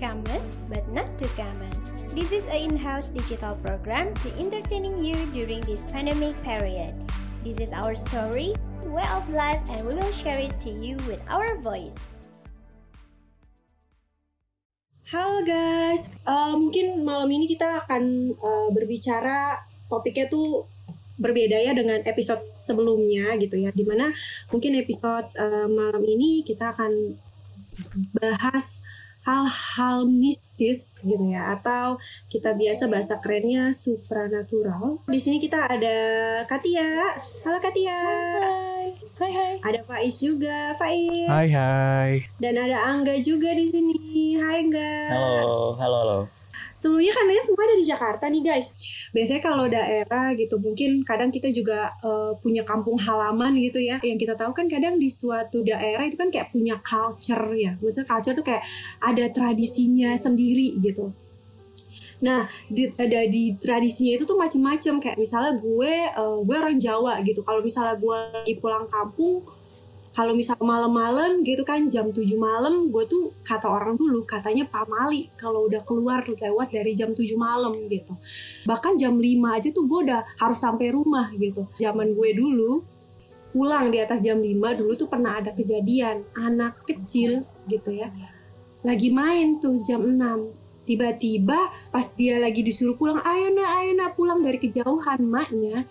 common but not too common. This is a in-house digital program to entertaining you during this pandemic period. This is our story, way of life, and we will share it to you with our voice. Halo guys, uh, mungkin malam ini kita akan uh, berbicara topiknya tuh berbeda ya dengan episode sebelumnya gitu ya. Di mana mungkin episode uh, malam ini kita akan bahas hal-hal mistis gitu ya atau kita biasa bahasa kerennya supranatural. Di sini kita ada Katia. Halo Katia. Hai. Hai hai. Ada Faiz juga, Faiz. Hai hai. Dan ada Angga juga di sini. Hai Angga. Halo, halo halo. Sebelumnya kan kalian semua dari Jakarta nih guys. Biasanya kalau daerah gitu mungkin kadang kita juga uh, punya kampung halaman gitu ya. Yang kita tahu kan kadang di suatu daerah itu kan kayak punya culture ya. Maksudnya culture tuh kayak ada tradisinya sendiri gitu. Nah, di, ada di tradisinya itu tuh macem-macem kayak misalnya gue uh, gue orang Jawa gitu. Kalau misalnya gue lagi pulang kampung kalau misal malam-malam gitu kan jam 7 malam gue tuh kata orang dulu katanya pamali kalau udah keluar lewat dari jam 7 malam gitu. Bahkan jam 5 aja tuh gue udah harus sampai rumah gitu. Zaman gue dulu pulang di atas jam 5 dulu tuh pernah ada kejadian anak kecil gitu ya lagi main tuh jam 6 tiba-tiba pas dia lagi disuruh pulang ayo nak ayo nak pulang dari kejauhan maknya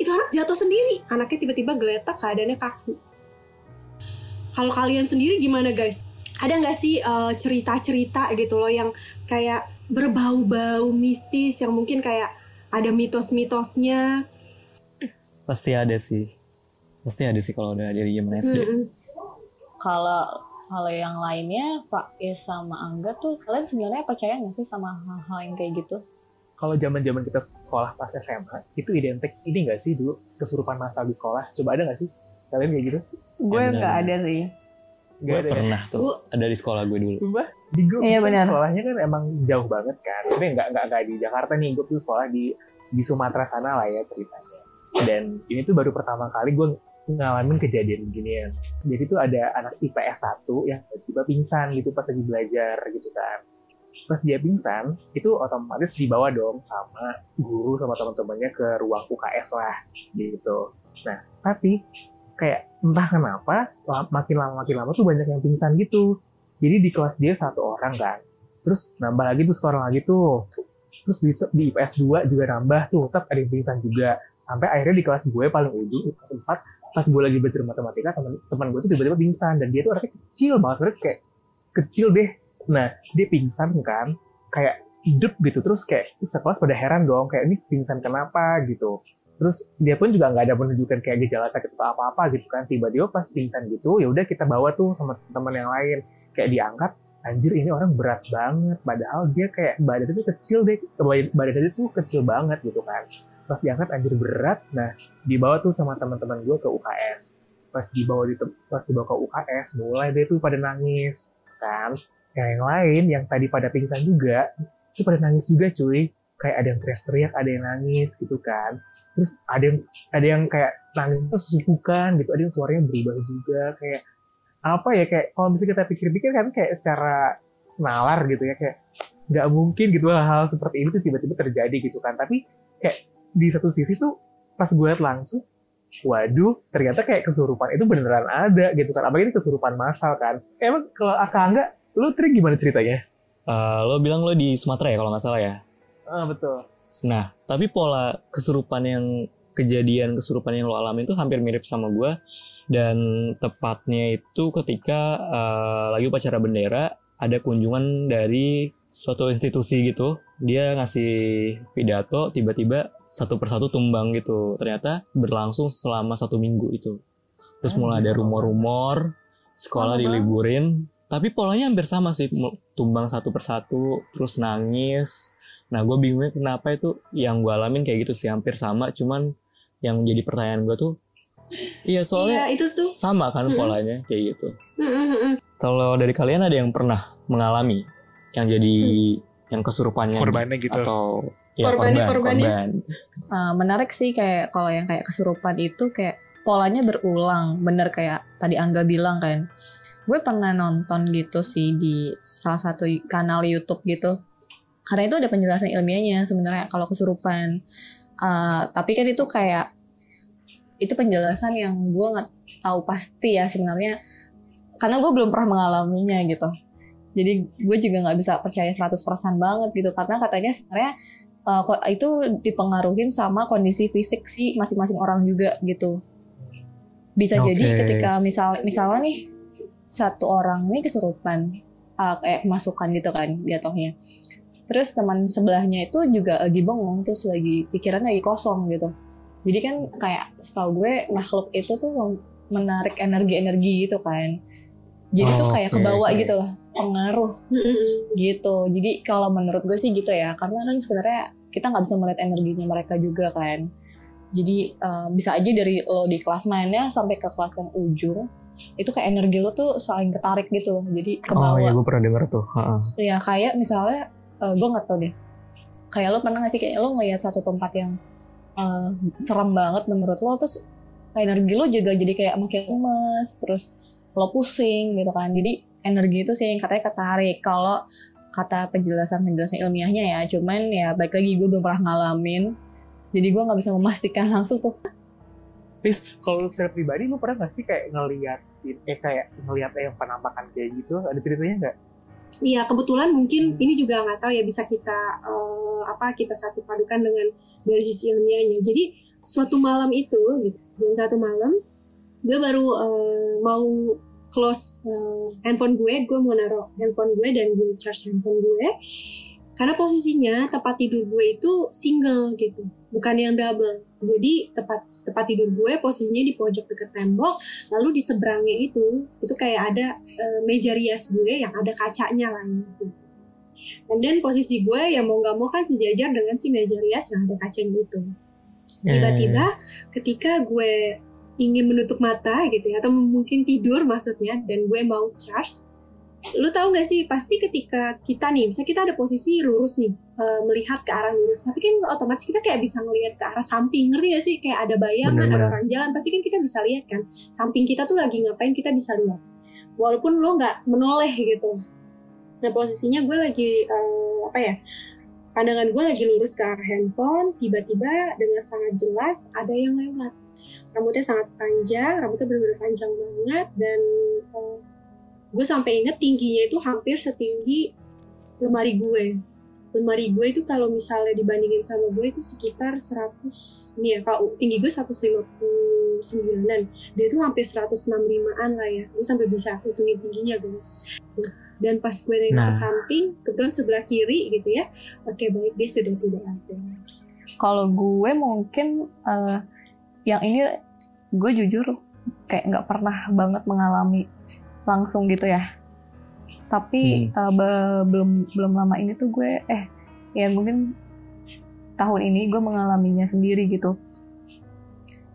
itu anak jatuh sendiri. Anaknya tiba-tiba geletak keadaannya kaku kalau kalian sendiri gimana guys? Ada nggak sih cerita cerita-cerita gitu loh yang kayak berbau-bau mistis yang mungkin kayak ada mitos-mitosnya? Pasti ada sih. Pasti ada sih kalau udah dari zaman SD. Kalau kalau yang lainnya Pak Is sama Angga tuh kalian sebenarnya percaya nggak sih sama hal-hal yang kayak gitu? kalau zaman zaman kita sekolah pas SMA itu identik ini nggak sih dulu kesurupan masal di sekolah coba ada nggak sih kalian kayak gitu Gue nggak ada sih. Gue ada ya? pernah tuh ada di sekolah gue dulu. Sumpah, di gue Iya, benar. sekolahnya kan emang jauh banget kan. Tapi nggak nggak nggak di Jakarta nih, gue tuh sekolah di di Sumatera sana lah ya ceritanya. Dan ini tuh baru pertama kali gue ngalamin kejadian beginian. Jadi tuh ada anak IPS 1 yang tiba-tiba pingsan gitu pas lagi belajar gitu kan. Pas dia pingsan, itu otomatis dibawa dong sama guru sama teman-temannya ke ruang UKS lah gitu. Nah, tapi kayak entah kenapa makin lama makin lama tuh banyak yang pingsan gitu. Jadi di kelas dia satu orang kan. Terus nambah lagi tuh seorang lagi tuh. Terus di, di IPS 2 juga nambah tuh. Tetap ada yang pingsan juga. Sampai akhirnya di kelas gue paling ujung kelas 4 pas gue lagi belajar matematika teman teman gue tuh tiba-tiba pingsan. Dan dia tuh orangnya kecil banget sebenarnya kayak kecil deh. Nah dia pingsan kan kayak hidup gitu. Terus kayak sekelas pada heran dong kayak ini pingsan kenapa? gitu terus dia pun juga nggak ada menunjukkan kayak gejala sakit atau apa-apa gitu kan. Tiba-tiba pas pingsan gitu ya udah kita bawa tuh sama teman yang lain. Kayak diangkat anjir ini orang berat banget. Padahal dia kayak badannya tuh kecil deh. Badannya tuh kecil banget gitu kan. Pas diangkat anjir berat. Nah dibawa tuh sama teman-teman gue ke UKS pas dibawa di pas dibawa ke UKS mulai deh tuh pada nangis kan. Yang yang lain yang tadi pada pingsan juga itu pada nangis juga cuy kayak ada yang teriak-teriak ada yang nangis gitu kan. Terus ada yang ada yang kayak nangis susukan gitu ada yang suaranya berubah juga kayak apa ya kayak kalau misalnya kita pikir-pikir kan kayak secara nalar gitu ya kayak nggak mungkin gitu hal-hal seperti ini tuh tiba-tiba terjadi gitu kan. Tapi kayak di satu sisi tuh pas gue liat langsung waduh ternyata kayak kesurupan itu beneran ada gitu kan. Apalagi ini kesurupan massal kan. Emang kalau akak enggak lu trik gimana ceritanya? Eh, lo bilang lo di Sumatera ya kalau nggak salah ya. Ah betul. Nah, tapi pola kesurupan yang kejadian kesurupan yang lo alami itu hampir mirip sama gue dan tepatnya itu ketika eh, lagi upacara bendera ada kunjungan dari suatu institusi gitu. Dia ngasih pidato tiba-tiba satu persatu tumbang gitu. Ternyata berlangsung selama satu minggu itu. Terus mulai ada rumor-rumor sekolah diliburin. tapi polanya hampir sama sih tumbang satu persatu terus nangis Nah, gue bingungnya kenapa itu yang gue alamin kayak gitu sih hampir sama, cuman yang jadi pertanyaan gue tuh, iya Iya soalnya itu tuh. sama kan polanya kayak gitu. Mm-mm-mm. Kalau dari kalian ada yang pernah mengalami yang jadi yang kesurupannya Korbannya gitu. atau ya, Korbannya- korban, korbannya. korban. Uh, menarik sih kayak kalau yang kayak kesurupan itu kayak polanya berulang bener kayak tadi Angga bilang kan gue pernah nonton gitu sih di salah satu kanal YouTube gitu karena itu ada penjelasan ilmiahnya sebenarnya kalau kesurupan. Uh, tapi kan itu kayak itu penjelasan yang gue nggak tahu pasti ya sebenarnya karena gue belum pernah mengalaminya gitu. Jadi gue juga nggak bisa percaya 100% banget gitu karena katanya sebenarnya uh, itu dipengaruhin sama kondisi fisik sih masing-masing orang juga gitu. Bisa Oke. jadi ketika misal misalnya nih satu orang nih kesurupan uh, kayak masukan gitu kan jatuhnya terus teman sebelahnya itu juga lagi bengong terus lagi pikiran lagi kosong gitu jadi kan kayak setahu gue makhluk itu tuh menarik energi-energi gitu kan jadi tuh Oh, kayak oke, kebawa oke. gitu lah pengaruh gitu jadi kalau menurut gue sih gitu ya karena kan sebenarnya kita nggak bisa melihat energinya mereka juga kan jadi eh, bisa aja dari lo di kelas mainnya sampai ke kelas yang ujung itu kayak energi lo tuh saling ketarik gitu loh jadi Oh kebawa iya gue pernah denger tuh. Ha-ha. ya kayak misalnya eh, gue nggak tau deh. Kayak lo pernah gak sih kayak lo ngeliat satu tempat yang eh, serem banget menurut lo terus energi lo juga jadi kayak makin lemes terus lo pusing gitu kan. Jadi energi itu sih yang katanya ketarik. Kalau kata penjelasan penjelasan ilmiahnya ya cuman ya baik lagi gue belum pernah ngalamin. Jadi gue nggak bisa memastikan langsung tuh. Terus kalau secara pribadi lu pernah gak sih kayak ngeliat eh kayak ngeliat yang penampakan kayak gitu? Ada ceritanya nggak? Iya kebetulan mungkin ini juga nggak tahu ya bisa kita eh, apa kita satu padukan dengan dari sisi ilmiahnya. Jadi suatu malam itu gitu, jam satu malam gue baru eh, mau close eh, handphone gue, gue mau naruh handphone gue dan gue charge handphone gue karena posisinya tempat tidur gue itu single gitu, bukan yang double. Jadi tempat tempat tidur gue posisinya di pojok dekat tembok, lalu di seberangnya itu itu kayak ada eh, meja rias gue yang ada kacanya lah gitu. Dan dan posisi gue yang mau nggak mau kan sejajar dengan si meja rias yang ada kacanya itu. Tiba-tiba ketika gue ingin menutup mata gitu ya atau mungkin tidur maksudnya dan gue mau charge lu tahu nggak sih pasti ketika kita nih misalnya kita ada posisi lurus nih eh, melihat ke arah lurus tapi kan otomatis kita kayak bisa ngelihat ke arah samping ngerti gak sih? Kayak ada bayangan ada Bener-bener. orang jalan pasti kan kita bisa lihat kan samping kita tuh lagi ngapain kita bisa lihat. Walaupun lo nggak menoleh gitu. Nah posisinya gue lagi eh, apa ya pandangan gue lagi lurus ke arah handphone tiba-tiba dengan sangat jelas ada yang lewat. Rambutnya sangat panjang rambutnya benar-benar panjang banget dan eh, gue sampai inget tingginya itu hampir setinggi lemari gue lemari gue itu kalau misalnya dibandingin sama gue itu sekitar 100 nih ya kalau tinggi gue 159an dia itu hampir 165an lah ya. Gue sampai bisa hitungin tingginya guys. Dan pas gue nengok Nah. ke samping kebetulan sebelah kiri gitu ya. Oke baik dia sudah tidak ada. Kalau gue mungkin eh, yang ini gue jujur kayak nggak pernah banget mengalami langsung gitu ya. Tapi eh, be- belum belum lama ini tuh gue eh ya mungkin tahun ini gue mengalaminya sendiri gitu.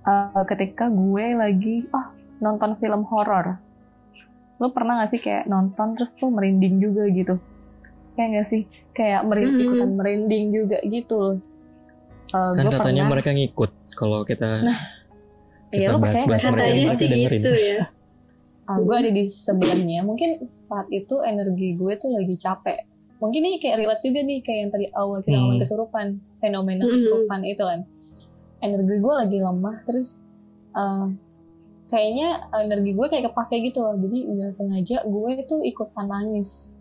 Eh, ketika gue lagi oh nonton film horor. Lo pernah gak sih kayak nonton terus tuh merinding juga gitu? Kayak gak sih? Kayak merin- Hmm. ikutan merinding juga gitu loh. Eh, Kan gue katanya pernah- mereka ngikut kalau kita Iya, lo percaya nggak bahas-bahas sih? mereka katanya sih gitu ya Ah, gue ada di sebelahnya. Mungkin saat itu energi gue tuh lagi capek. Mungkin ini kayak relate juga nih kayak yang tadi awal kita Hmm. kesurupan, fenomena Hmm. kesurupan itu kan. Energi gue lagi lemah, terus eh, kayaknya energi gue kayak kepake gitu loh. Jadi nggak sengaja gue tuh ikutan nangis.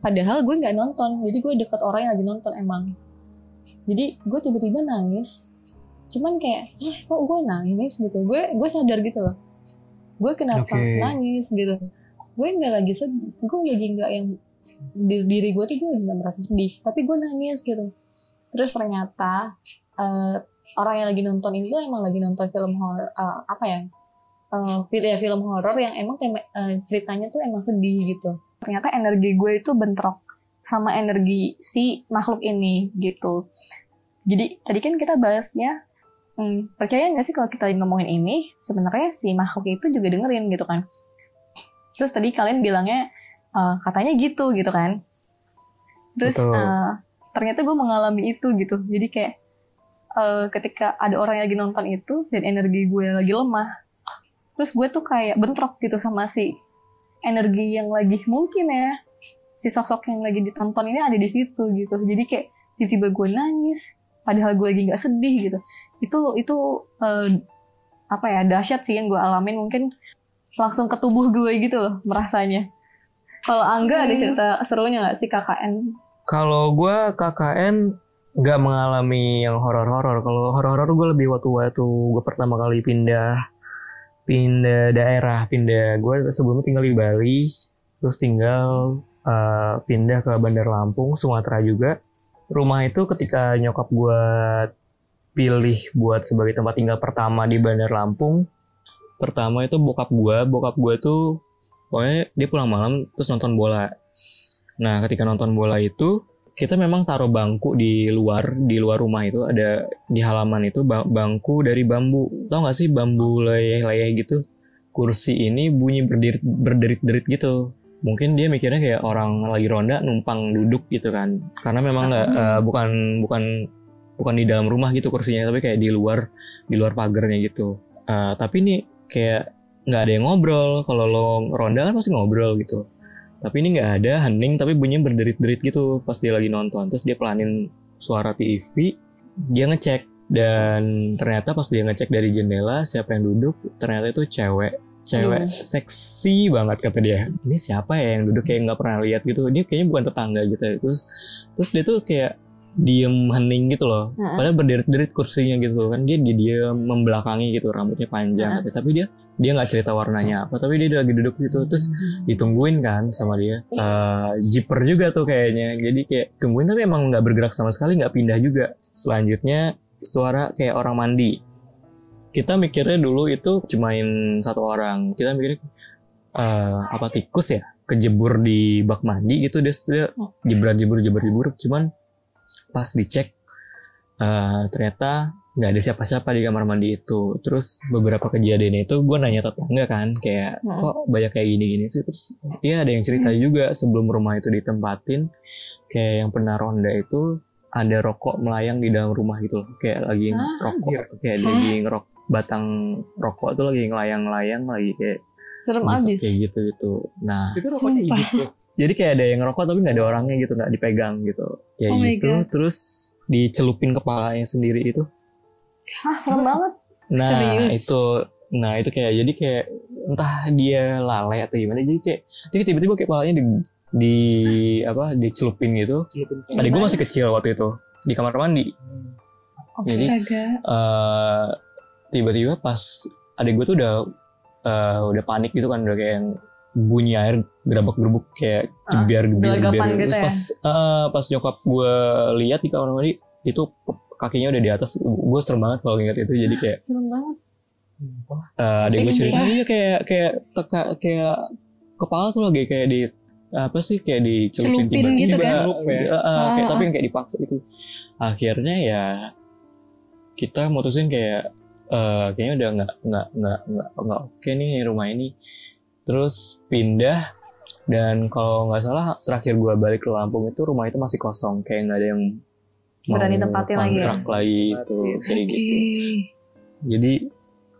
Padahal gue nggak nonton, jadi gue deket orang yang lagi nonton emang. Jadi gue tiba-tiba nangis. Cuman kayak, wah kok gue nangis gitu. Gue gue sadar gitu loh. Gue kenapa Oke. nangis gitu. Gue nggak lagi sedih. Gue lagi nggak yang di diri gue tuh gue nggak merasa sedih. Tapi gue nangis gitu. Terus ternyata eh, orang yang lagi nonton itu emang lagi nonton film horor eh, apa ya? Eh, film ya film horor yang emang tema, eh, ceritanya tuh emang sedih gitu. Ternyata energi gue itu bentrok sama energi si makhluk ini gitu. Jadi tadi kan kita bahasnya hmm, percaya nggak sih kalau kita ngomongin ini sebenarnya si makhluk itu juga dengerin gitu kan. Terus tadi kalian bilangnya eh, katanya gitu gitu kan. Terus Betul. eh, ternyata gue mengalami itu gitu. Jadi kayak eh, ketika ada orang yang lagi nonton itu dan energi gue lagi lemah, terus gue tuh kayak bentrok gitu sama si energi yang lagi mungkin ya si sosok yang lagi ditonton ini ada di situ gitu jadi kayak tiba-tiba gue nangis padahal gue lagi nggak sedih gitu. Itu itu eh, apa ya dahsyat sih yang gue alamin. Mungkin langsung ke tubuh gue gitu loh merasanya. Kalau Angga ada cerita serunya nggak sih KKN Kalau gue KKN nggak mengalami yang horor-horor. Kalau horor-horor gue lebih waktu-waktu gue pertama kali pindah pindah daerah, pindah gue sebelumnya tinggal di Bali, terus tinggal eh, pindah ke Bandar Lampung, Sumatera juga. Rumah itu ketika nyokap gue pilih buat sebagai tempat tinggal pertama di Bandar Lampung, pertama itu bokap gue, bokap gue tuh pokoknya dia pulang malam terus nonton bola. Nah, ketika nonton bola itu kita memang taruh bangku di luar, di luar rumah itu ada di halaman itu ba- bangku dari bambu. Tahu nggak sih bambu leyeh-leyeh gitu? Kursi ini bunyi berderit berderit-derit gitu. Mungkin dia mikirnya kayak orang lagi ronda numpang duduk gitu kan. Karena memang nggak eh, bukan bukan bukan di dalam rumah gitu kursinya, tapi kayak di luar di luar pagarnya gitu. Eh, tapi ini kayak nggak ada yang ngobrol. Kalau lo ronda kan pasti ngobrol gitu tapi ini nggak ada hening tapi bunyinya berderit-derit gitu pas dia lagi nonton terus dia pelanin suara TV dia ngecek dan ternyata pas dia ngecek dari jendela siapa yang duduk ternyata itu cewek cewek seksi banget kata dia. Ini siapa ya yang duduk kayak nggak pernah lihat gitu? Ini kayaknya bukan tetangga gitu terus terus dia tuh kayak diem hening gitu loh. Padahal berderit-derit kursinya gitu kan. Dia dia diem membelakangi gitu rambutnya panjang Heeh. tapi dia dia nggak cerita warnanya apa tapi dia lagi duduk gitu. Terus ditungguin kan sama dia. Eh jiper juga tuh kayaknya. Jadi kayak tungguin tapi emang nggak bergerak sama sekali nggak pindah juga. Selanjutnya suara kayak orang mandi kita mikirnya dulu itu cumain satu orang. Kita mikirnya eh, apa tikus ya? Kejebur di bak mandi gitu dia, dia jebret jebur jebur jebur cuman pas dicek eh, ternyata nggak ada siapa-siapa di kamar mandi itu. Terus beberapa kejadian itu gue nanya tetangga kan kayak Hmm. kok banyak kayak gini-gini sih? Terus iya ada yang cerita juga sebelum rumah itu ditempatin kayak yang pernah ronda itu ada rokok melayang di dalam rumah gitu loh. Kayak lagi Hah? rokok kayak lagi ngerok batang rokok tuh lagi ngelayang-layang lagi kayak serem masuk abis. kayak gitu gitu. Nah Itu rokoknya tuh. jadi kayak ada yang ngerokok tapi nggak ada orangnya gitu nggak dipegang gitu. Kayak Oh gitu terus dicelupin kepalanya sendiri itu. Hah, serem banget. Nah Serius? itu nah itu kayak jadi kayak entah dia lalai atau gimana jadi kayak dia tiba-tiba kayak kepalanya di di apa dicelupin gitu. Adik gue masih kecil waktu itu di kamar mandi. Jadi Astaga. Tiba-tiba pas adik gue tuh udah eh, udah panik gitu kan udah kayak yang bunyi air gerabak gerubuk kayak Ah, gebiar gebiar gebiar gitu terus ya? pas eh, pas nyokap gue lihat di kamar mandi itu kakinya udah di atas gue serem banget kalau ingat itu jadi kayak serem banget eh adik gue Sumpah. cerita iya kayak kayak teka, kayak kepala tuh lagi kayak di apa sih kayak dicelupin Celupin gitu kan? Celup ya. Eh, eh, kayak Ah. tapi yang kayak dipaksa gitu akhirnya ya kita mutusin kayak eh kayaknya udah nggak nggak nggak nggak nggak oke nih rumah ini terus pindah dan kalau nggak salah terakhir gua balik ke Lampung itu rumah itu masih kosong kayak nggak ada yang Berani mau tempatin lagi ya? lagi itu kayak Oke. gitu jadi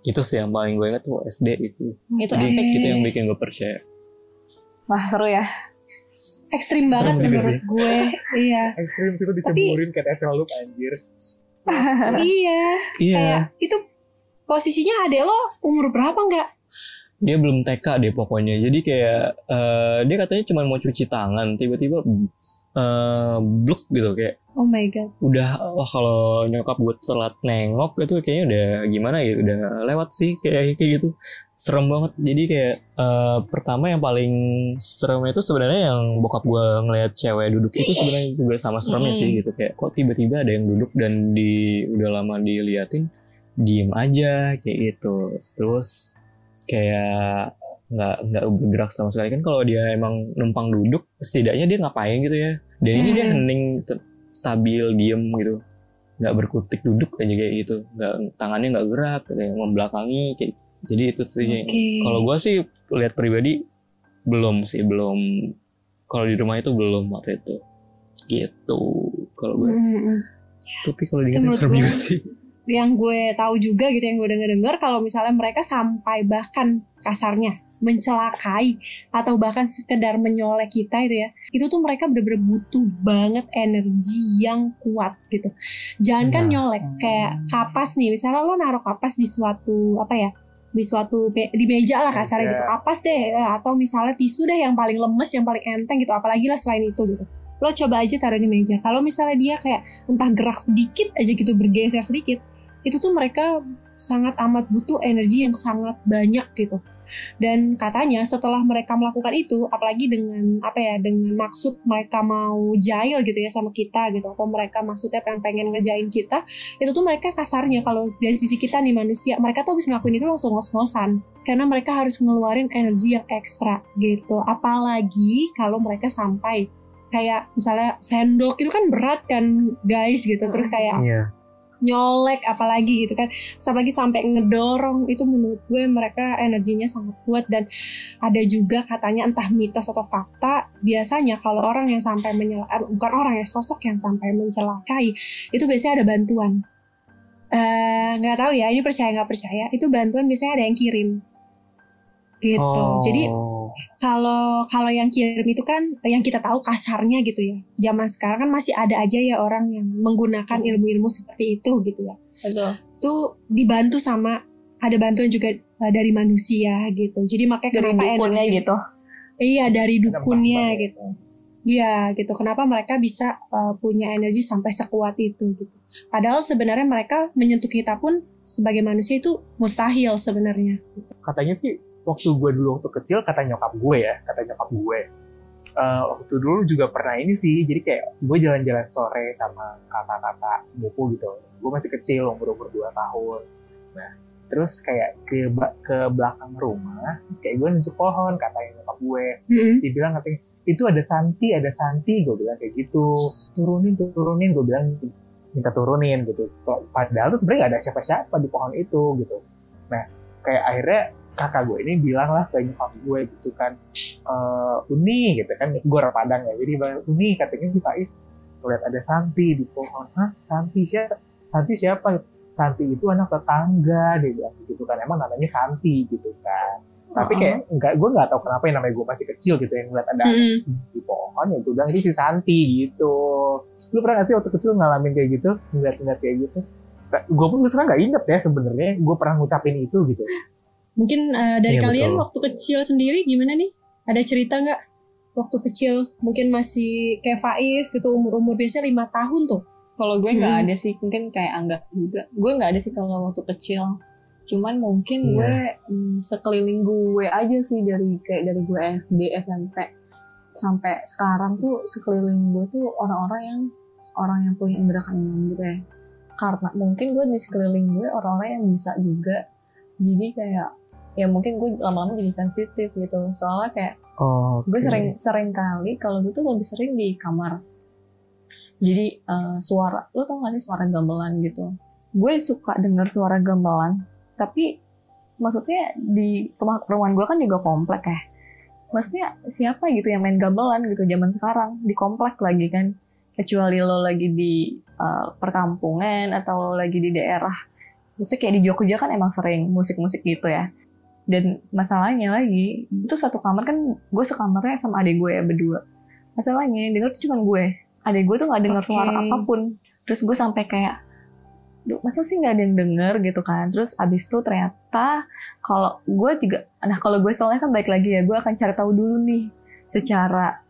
itu sih yang paling gue ingat tuh SD itu itu jadi epic itu sih yang bikin gue percaya wah seru ya Ekstrim banget Serem juga menurut gue. Iya. Ekstrim sih tuh dicemburin kayak Etel Loop anjir. iya. iya Kayak itu posisinya ade lo umur berapa nggak? dia belum TK deh pokoknya jadi kayak eh, dia katanya cuma mau cuci tangan tiba-tiba eh bluk gitu kayak Oh my god. udah wah kalau nyokap gue telat nengok itu kayaknya udah gimana ya udah lewat sih kayak kayak gitu serem banget jadi kayak eh, pertama yang paling serem itu sebenarnya yang bokap gue ngeliat cewek duduk itu sebenarnya juga sama seremnya Hmm. sih gitu kayak kok tiba-tiba ada yang duduk dan di udah lama diliatin diem aja kayak gitu. Terus kayak nggak nggak bergerak sama sekali. Kan kalau dia emang numpang duduk setidaknya dia ngapain gitu ya? Dan ini dia Hmm. hening stabil diem gitu. Nggak berkutik duduk aja kayak gitu. Nggak tangannya nggak gerak kayak membelakangi kayak jadi itu sih. Oke. kalau gua sih lihat pribadi belum sih belum. Kalau di rumah itu belum waktu itu. Gitu kalau gue Mm-mm. tapi kalau diingat serem juga sih yang gue tahu juga gitu yang gue denger dengar kalau misalnya mereka sampai bahkan kasarnya mencelakai atau bahkan sekedar menyolek kita itu ya itu tuh mereka bener-bener butuh banget energi yang kuat gitu. Jangan kan Nah. nyolek kayak kapas nih misalnya lo naruh kapas di suatu apa ya di suatu di meja lah kasarnya gitu kapas deh eh, atau misalnya tisu deh yang paling lemes yang paling enteng gitu apalagi lah selain itu gitu. Lo coba aja taruh di meja kalau misalnya dia kayak entah gerak sedikit aja gitu bergeser sedikit itu tuh mereka sangat amat butuh energi yang sangat banyak gitu. Dan katanya setelah mereka melakukan itu apalagi dengan apa ya dengan maksud mereka mau jail gitu ya sama kita gitu atau mereka maksudnya pengen pengen ngejain kita itu tuh mereka kasarnya kalau dari sisi kita nih manusia mereka tuh habis ngelakuin itu langsung ngos-ngosan. Karena mereka harus ngeluarin energi yang ekstra gitu. Apalagi kalau mereka sampai kayak misalnya sendok itu kan berat kan guys gitu. Terus kayak Iya. Nyolek apalagi gitu kan. Apalagi sampai ngedorong itu menurut gue mereka energinya sangat kuat. Dan ada juga katanya entah mitos atau fakta biasanya kalau orang yang sampai menyelakai bukan orang ya sosok yang sampai mencelakai itu biasanya ada bantuan. Eh, nggak tahu ya ini percaya nggak percaya itu bantuan biasanya ada yang kirim gitu Oh. jadi kalau kalau yang kirim itu kan yang kita tahu kasarnya gitu ya. Zaman sekarang kan masih ada aja ya orang yang menggunakan ilmu-ilmu seperti itu gitu ya. Betul. Itu dibantu sama ada bantuan juga uh, dari manusia gitu. Jadi makanya Dari kenapa dukunnya energi- gitu. Iya dari dukunnya gitu. Iya gitu. Kenapa mereka bisa uh, punya energi sampai sekuat itu gitu. Padahal sebenarnya mereka menyentuh kita pun sebagai manusia itu mustahil sebenarnya. katanya sih waktu gue dulu waktu kecil kata nyokap gue ya kata nyokap gue Eh, waktu dulu juga pernah ini sih jadi kayak gue jalan-jalan sore sama kakak-kakak sepupu gitu. Gue masih kecil umur umur dua tahun. Nah terus kayak ke ke belakang rumah terus kayak gue nunjuk pohon katanya nyokap gue Mm-mm. dia bilang katanya itu ada Santi ada Santi gue bilang kayak gitu. Turunin turunin gue bilang minta turunin gitu. Padahal tuh sebenarnya gak ada siapa-siapa di pohon itu gitu. Nah kayak akhirnya kakak gue ini bilang lah ke nyokap gue gitu kan "Eh, Uni gitu kan gue orang Padang ya. Jadi Uni katanya si Faiz ngeliat ada Santi di pohon. Hah? Santi siapa? Santi siapa? Santi itu anak tetangga dia bilang gitu kan. Emang namanya Santi gitu kan. Tapi kayak enggak gue nggak tahu kenapa yang namanya gue masih kecil gitu yang ngeliat ada Mm-mm. di pohon ya gue bilang ini si Santi gitu. Lu pernah gak sih waktu kecil ngalamin kayak gitu? Ngeliat-ngeliat kayak gitu? Gue pun terus terang gak inget ya sebenarnya gue pernah ngucapin itu gitu Mungkin uh, dari Iya, kalian betul. waktu kecil sendiri gimana nih? Ada cerita nggak? Waktu kecil mungkin masih kayak Faiz gitu umur-umur biasanya lima tahun tuh. Kalau gue nggak Hmm. ada sih, mungkin kayak anggap juga. Gue nggak ada sih kalau waktu kecil. Cuman mungkin Iya. gue hmm, sekeliling gue aja sih dari kayak dari gue SD, SMP sampai sekarang tuh sekeliling gue tuh orang-orang yang orang yang punya indera keenam gitu ya. Karena mungkin gue di sekeliling gue orang-orang yang bisa juga. Jadi kayak ya mungkin gue lama-lama jadi sensitif gitu. Soalnya kayak Oh, gue sering sering kali kalau gue tuh lebih sering di kamar. Jadi eh, suara lo tau gak sih suara gamelan gitu? Gue suka denger suara gamelan tapi maksudnya di rumah perumahan gue kan juga komplek ya. Maksudnya siapa gitu yang main gamelan gitu zaman sekarang? Di komplek lagi kan? Kecuali lo lagi di eh, perkampungan atau lo lagi di daerah. Maksudnya kayak di Jogja kan emang sering musik-musik gitu ya dan masalahnya lagi itu satu kamar kan gue sekamarnya sama adik gue ya berdua. Masalahnya yang denger tuh cuma gue. Adik gue tuh nggak dengar Oke. suara apa pun. Terus gue sampai kayak Duh, masa sih nggak ada yang denger? gitu kan. Terus abis itu ternyata kalau gue juga nah kalau gue soalnya kan baik lagi ya gue akan cari tahu dulu nih secara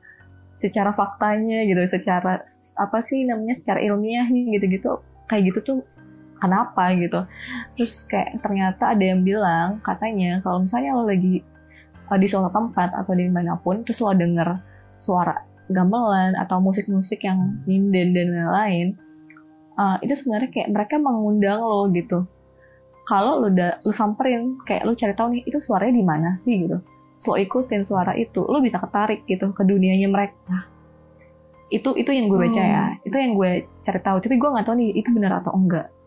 secara faktanya gitu secara apa sih namanya secara ilmiah nih gitu-gitu. Kayak gitu tuh kenapa gitu. Terus kayak ternyata ada yang bilang katanya kalau misalnya lo lagi uh, di suatu tempat atau di mana pun terus lo denger suara gamelan atau musik-musik yang nyinden dan lain-lain uh, itu sebenarnya kayak mereka mengundang lo gitu. Kalau lo udah lo samperin kayak lo cari tahu nih itu suaranya di mana sih? gitu. Terus lo ikutin suara itu lo bisa ketarik gitu ke dunianya mereka. Itu itu yang gue baca ya. Itu yang gue cari tahu. Tapi gue nggak tahu nih itu benar atau enggak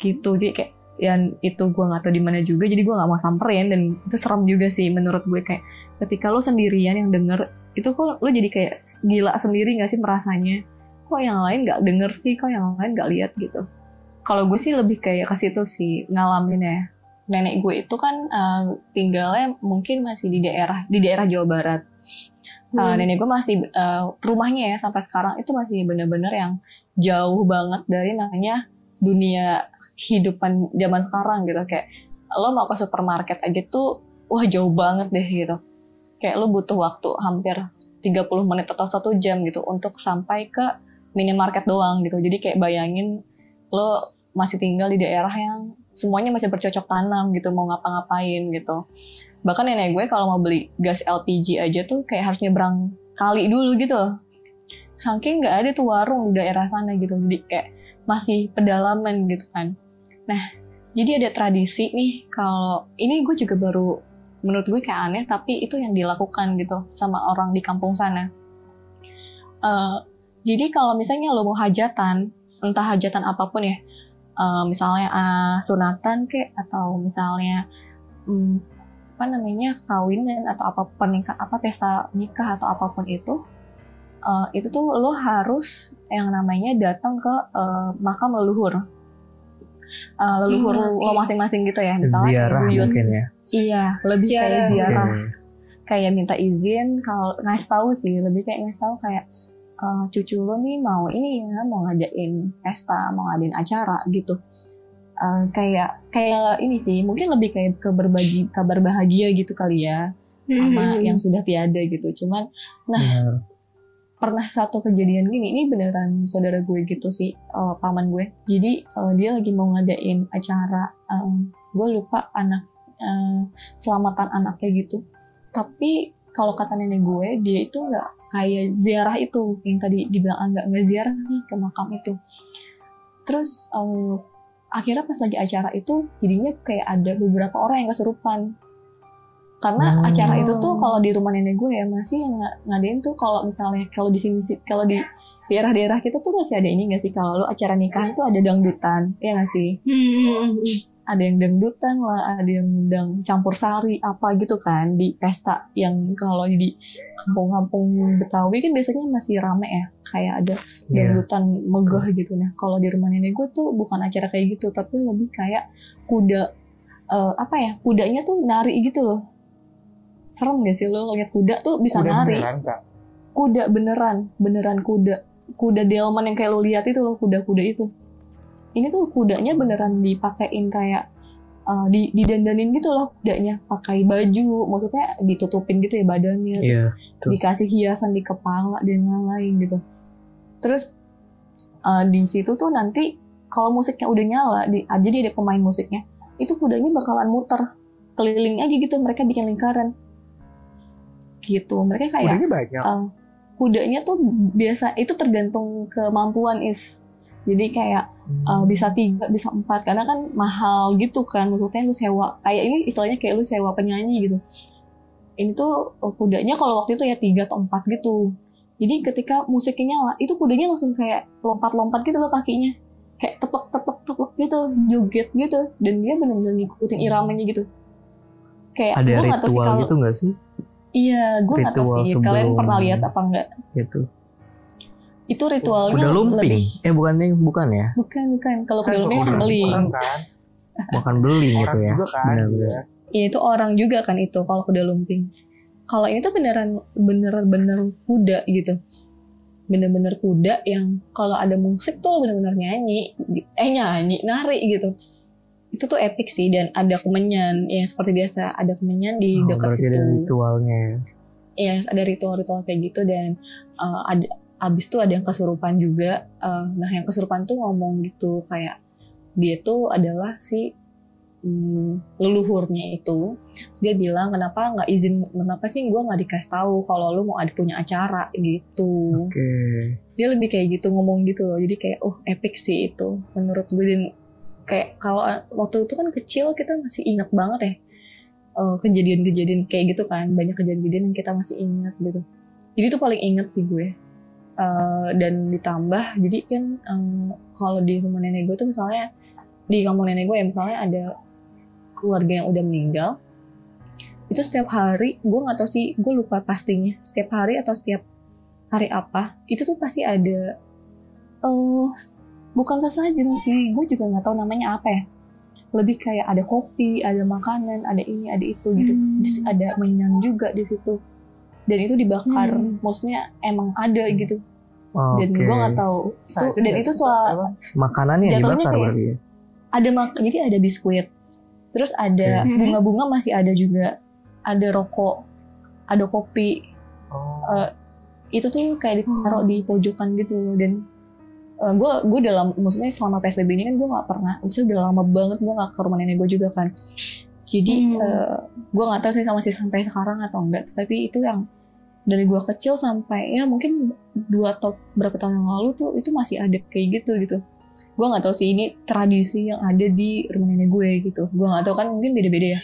gitu. Jadi kayak yang itu gue nggak tahu di mana juga jadi gue nggak mau samperin dan itu serem juga sih menurut gue kayak ketika lo sendirian yang denger itu kok lo jadi kayak gila sendiri nggak sih merasanya? Kok yang lain nggak denger sih? Kok yang lain nggak lihat gitu? Kalau gue sih lebih kayak ke situ sih ngalamin ya. Nenek gue itu kan uh, tinggalnya mungkin masih di daerah di daerah Jawa Barat Uh, nenek gue masih uh, rumahnya ya sampai sekarang itu masih bener-bener yang jauh banget dari namanya dunia kehidupan zaman sekarang gitu. Kayak lo mau ke supermarket aja tuh wah jauh banget deh gitu. Kayak lo butuh waktu hampir 30 menit atau satu jam gitu untuk sampai ke minimarket doang gitu. Jadi kayak bayangin lo masih tinggal di daerah yang semuanya masih bercocok tanam gitu mau ngapa-ngapain gitu bahkan nenek gue kalau mau beli gas LPG aja tuh kayak harus nyebrang kali dulu gitu. Saking nggak ada tuh warung di daerah sana gitu. Jadi kayak masih pedalaman gitu kan. Nah jadi ada tradisi nih kalau ini gue juga baru menurut gue kayak aneh tapi itu yang dilakukan gitu sama orang di kampung sana. Uh, jadi kalau misalnya lo mau hajatan entah hajatan apa pun ya uh, misalnya uh, sunatan kek atau misalnya um, apa namanya kawinan atau apa pernikah apa pesta nikah atau apa pun itu uh, itu tuh lo harus yang namanya datang ke uh, makam leluhur. Uh, leluhur hmm, lo masing-masing gitu ya misalnya ziarah mungkin ya. Iya lebih ziarah. kayak ziarah. okay. kayak minta izin kalau ngasih tahu sih lebih kayak ngasih tahu kayak uh, cucu lo nih mau ini ya mau ngadain pesta mau ngadain acara gitu uh, kayak kayak ini sih mungkin lebih kayak ke berbagi kabar bahagia gitu kali ya sama hmm. yang sudah tiada gitu. Cuman nah pernah satu kejadian gini ini beneran saudara gue gitu sih uh, paman gue. Jadi uh, dia lagi mau ngadain acara um, gue lupa anak uh, selamatan anaknya gitu. Tapi kalau kata nenek gue dia itu nggak kayak ziarah itu yang tadi dibilang agak nggak ziarah nih ke makam itu. Terus um, akhirnya pas lagi acara itu jadinya kayak ada beberapa orang yang kesurupan karena hmm. acara itu tuh kalau di rumah nenek gue ya masih yang ngadain tuh kalau misalnya kalau di sini kalau di daerah-daerah kita tuh masih ada ini gak sih kalau acara nikahan tuh ada dangdutan ya gak sih hmm. Ada yang dangdutan lah, ada yang undang campur sari apa gitu kan di pesta yang kalau di kampung-kampung Betawi kan biasanya masih rame ya, kayak ada yeah. dangdutan megah gitu. Nah kalau di rumah nenek gue tuh bukan acara kayak gitu, tapi lebih kayak kuda uh, apa ya, kudanya tuh nari gitu loh. Serem gak sih lo lihat kuda tuh bisa kuda nari? Beneran, Kak. Kuda beneran, beneran kuda. Kuda delman yang kayak lo lihat itu loh, kuda-kuda itu ini tuh kudanya beneran dipakein kayak uh, di didandanin gitu loh kudanya. Pakai baju maksudnya ditutupin gitu ya badannya terus yeah, dikasih hiasan di kepala dan lain-lain gitu. Terus uh, di situ tuh nanti kalau musiknya udah nyala di uh, jadi ada pemain musiknya itu kudanya bakalan muter keliling aja gitu mereka bikin lingkaran. Gitu mereka kayak kudanya banyak. uh, kudanya tuh biasa itu tergantung kemampuan is. Jadi kayak uh, bisa tiga bisa empat. Karena kan mahal gitu kan. Maksudnya lu sewa kayak ini istilahnya kayak lu sewa penyanyi gitu. Ini tuh uh, kudanya kalau waktu itu ya tiga atau empat gitu. Jadi ketika musiknya nyala itu kudanya langsung kayak lompat-lompat gitu loh kakinya. Kayak tepek tepek tepek gitu joget gitu. Dan dia benar-benar ngikutin iramanya gitu. Kayak ada gue ritual sih kalau, gitu gak sih? Iya gue nggak tahu sih. Kalian pernah lihat apa enggak gitu itu ritualnya kuda lumping. lebih... eh bukan nih bukan ya? Bukan bukan. Kalau kuda lumping kan beli. Kan. Bukan beli gitu ya? kan, benar benar ya itu orang juga kan itu kalau kuda lumping. Kalau ini tuh beneran bener-bener kuda gitu. Bener-bener kuda yang kalau ada musik tuh bener-bener nyanyi. Eh nyanyi nari gitu. Itu tuh epic sih dan ada kemenyan. Ya seperti biasa ada kemenyan di oh, dekat situ ada ritualnya ya? Ada ritual-ritual kayak gitu dan uh, ada abis tuh ada yang kesurupan juga uh, nah yang kesurupan tuh ngomong gitu kayak dia tuh adalah si hmm, leluhurnya itu. Terus dia bilang kenapa nggak izin kenapa sih gue nggak dikasih tahu kalau lu mau ada punya acara? Gitu. Okay. dia lebih kayak gitu ngomong gitu loh. Jadi kayak oh epic sih itu. Menurut gue dan kayak kalau waktu itu kan kecil kita masih ingat banget ya eh, kejadian-kejadian kayak gitu kan. Banyak kejadian-kejadian yang kita masih ingat gitu. Jadi itu paling inget sih gue uh, dan ditambah jadi kan um, kalau di rumah nenek gue tuh misalnya di kampung nenek gue ya misalnya ada keluarga yang udah meninggal itu setiap hari gue nggak tahu sih gue lupa pastinya setiap hari atau setiap hari apa itu tuh pasti ada uh, bukan sesajen sih gue juga nggak tahu namanya apa ya. Lebih kayak ada kopi ada makanan ada ini ada itu gitu. Hmm. Ada minyak juga di situ dan itu dibakar Hmm. maksudnya emang ada gitu Oke. dan gue nggak tahu Nah, Tuh, dan itu soal? Makanannya dibakar kayak- berarti ya. ada mak jadi ada biskuit terus ada Oke. bunga-bunga masih ada juga ada rokok ada kopi Oh. Eh, itu tuh kayak ditaruh di pojokan gitu loh dan gue gue dalam maksudnya selama psbb ini kan gue nggak pernah maksudnya udah lama banget gue nggak ke rumah nenek gue juga kan jadi Hmm. gue nggak tahu sih sama sih sampai sekarang atau enggak tapi itu yang dari gue kecil sampai ya mungkin dua atau berapa tahun yang lalu tuh itu masih ada kayak gitu gitu. Gue nggak tahu sih ini tradisi yang ada di rumah nenek gue gitu. Gue nggak tahu kan mungkin beda-beda ya.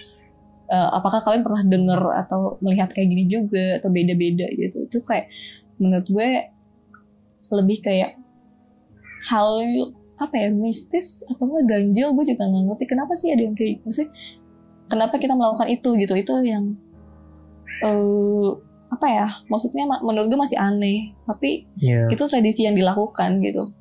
Eh, apakah kalian pernah denger atau melihat kayak gini juga atau beda-beda gitu? Itu kayak menurut gue lebih kayak hal apa ya mistis atau enggak ganjil gue juga nggak ngerti. Kenapa sih ada yang kayak maksudnya kenapa kita melakukan itu gitu? Itu yang eh apa ya maksudnya ma- menurut gue masih aneh tapi Iya. itu tradisi yang dilakukan gitu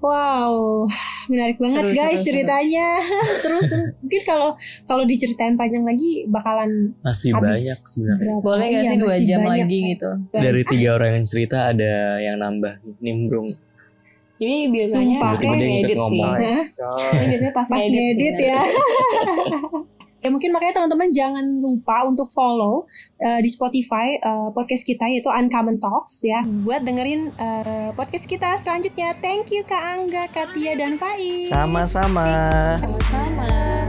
Wow, menarik banget Seru, guys seru, ceritanya. Seru seru. Mungkin kalau kalau diceritain panjang lagi bakalan Masih Habis. banyak sebenarnya. berapa? boleh nggak Iya, sih dua jam banyak. lagi gitu Dari tiga orang yang cerita ada yang nambah nimbrung. ini biasanya Sumpah, pas kayak- ngedit sih ini biasanya pas, pas ngedit, ya. ya mungkin makanya teman-teman jangan lupa untuk follow uh, di Spotify uh, podcast kita yaitu Uncommon Talks ya buat dengerin uh, podcast kita selanjutnya. Thank you Kak Angga, Katia dan Faiz. Sama-sama. sama-sama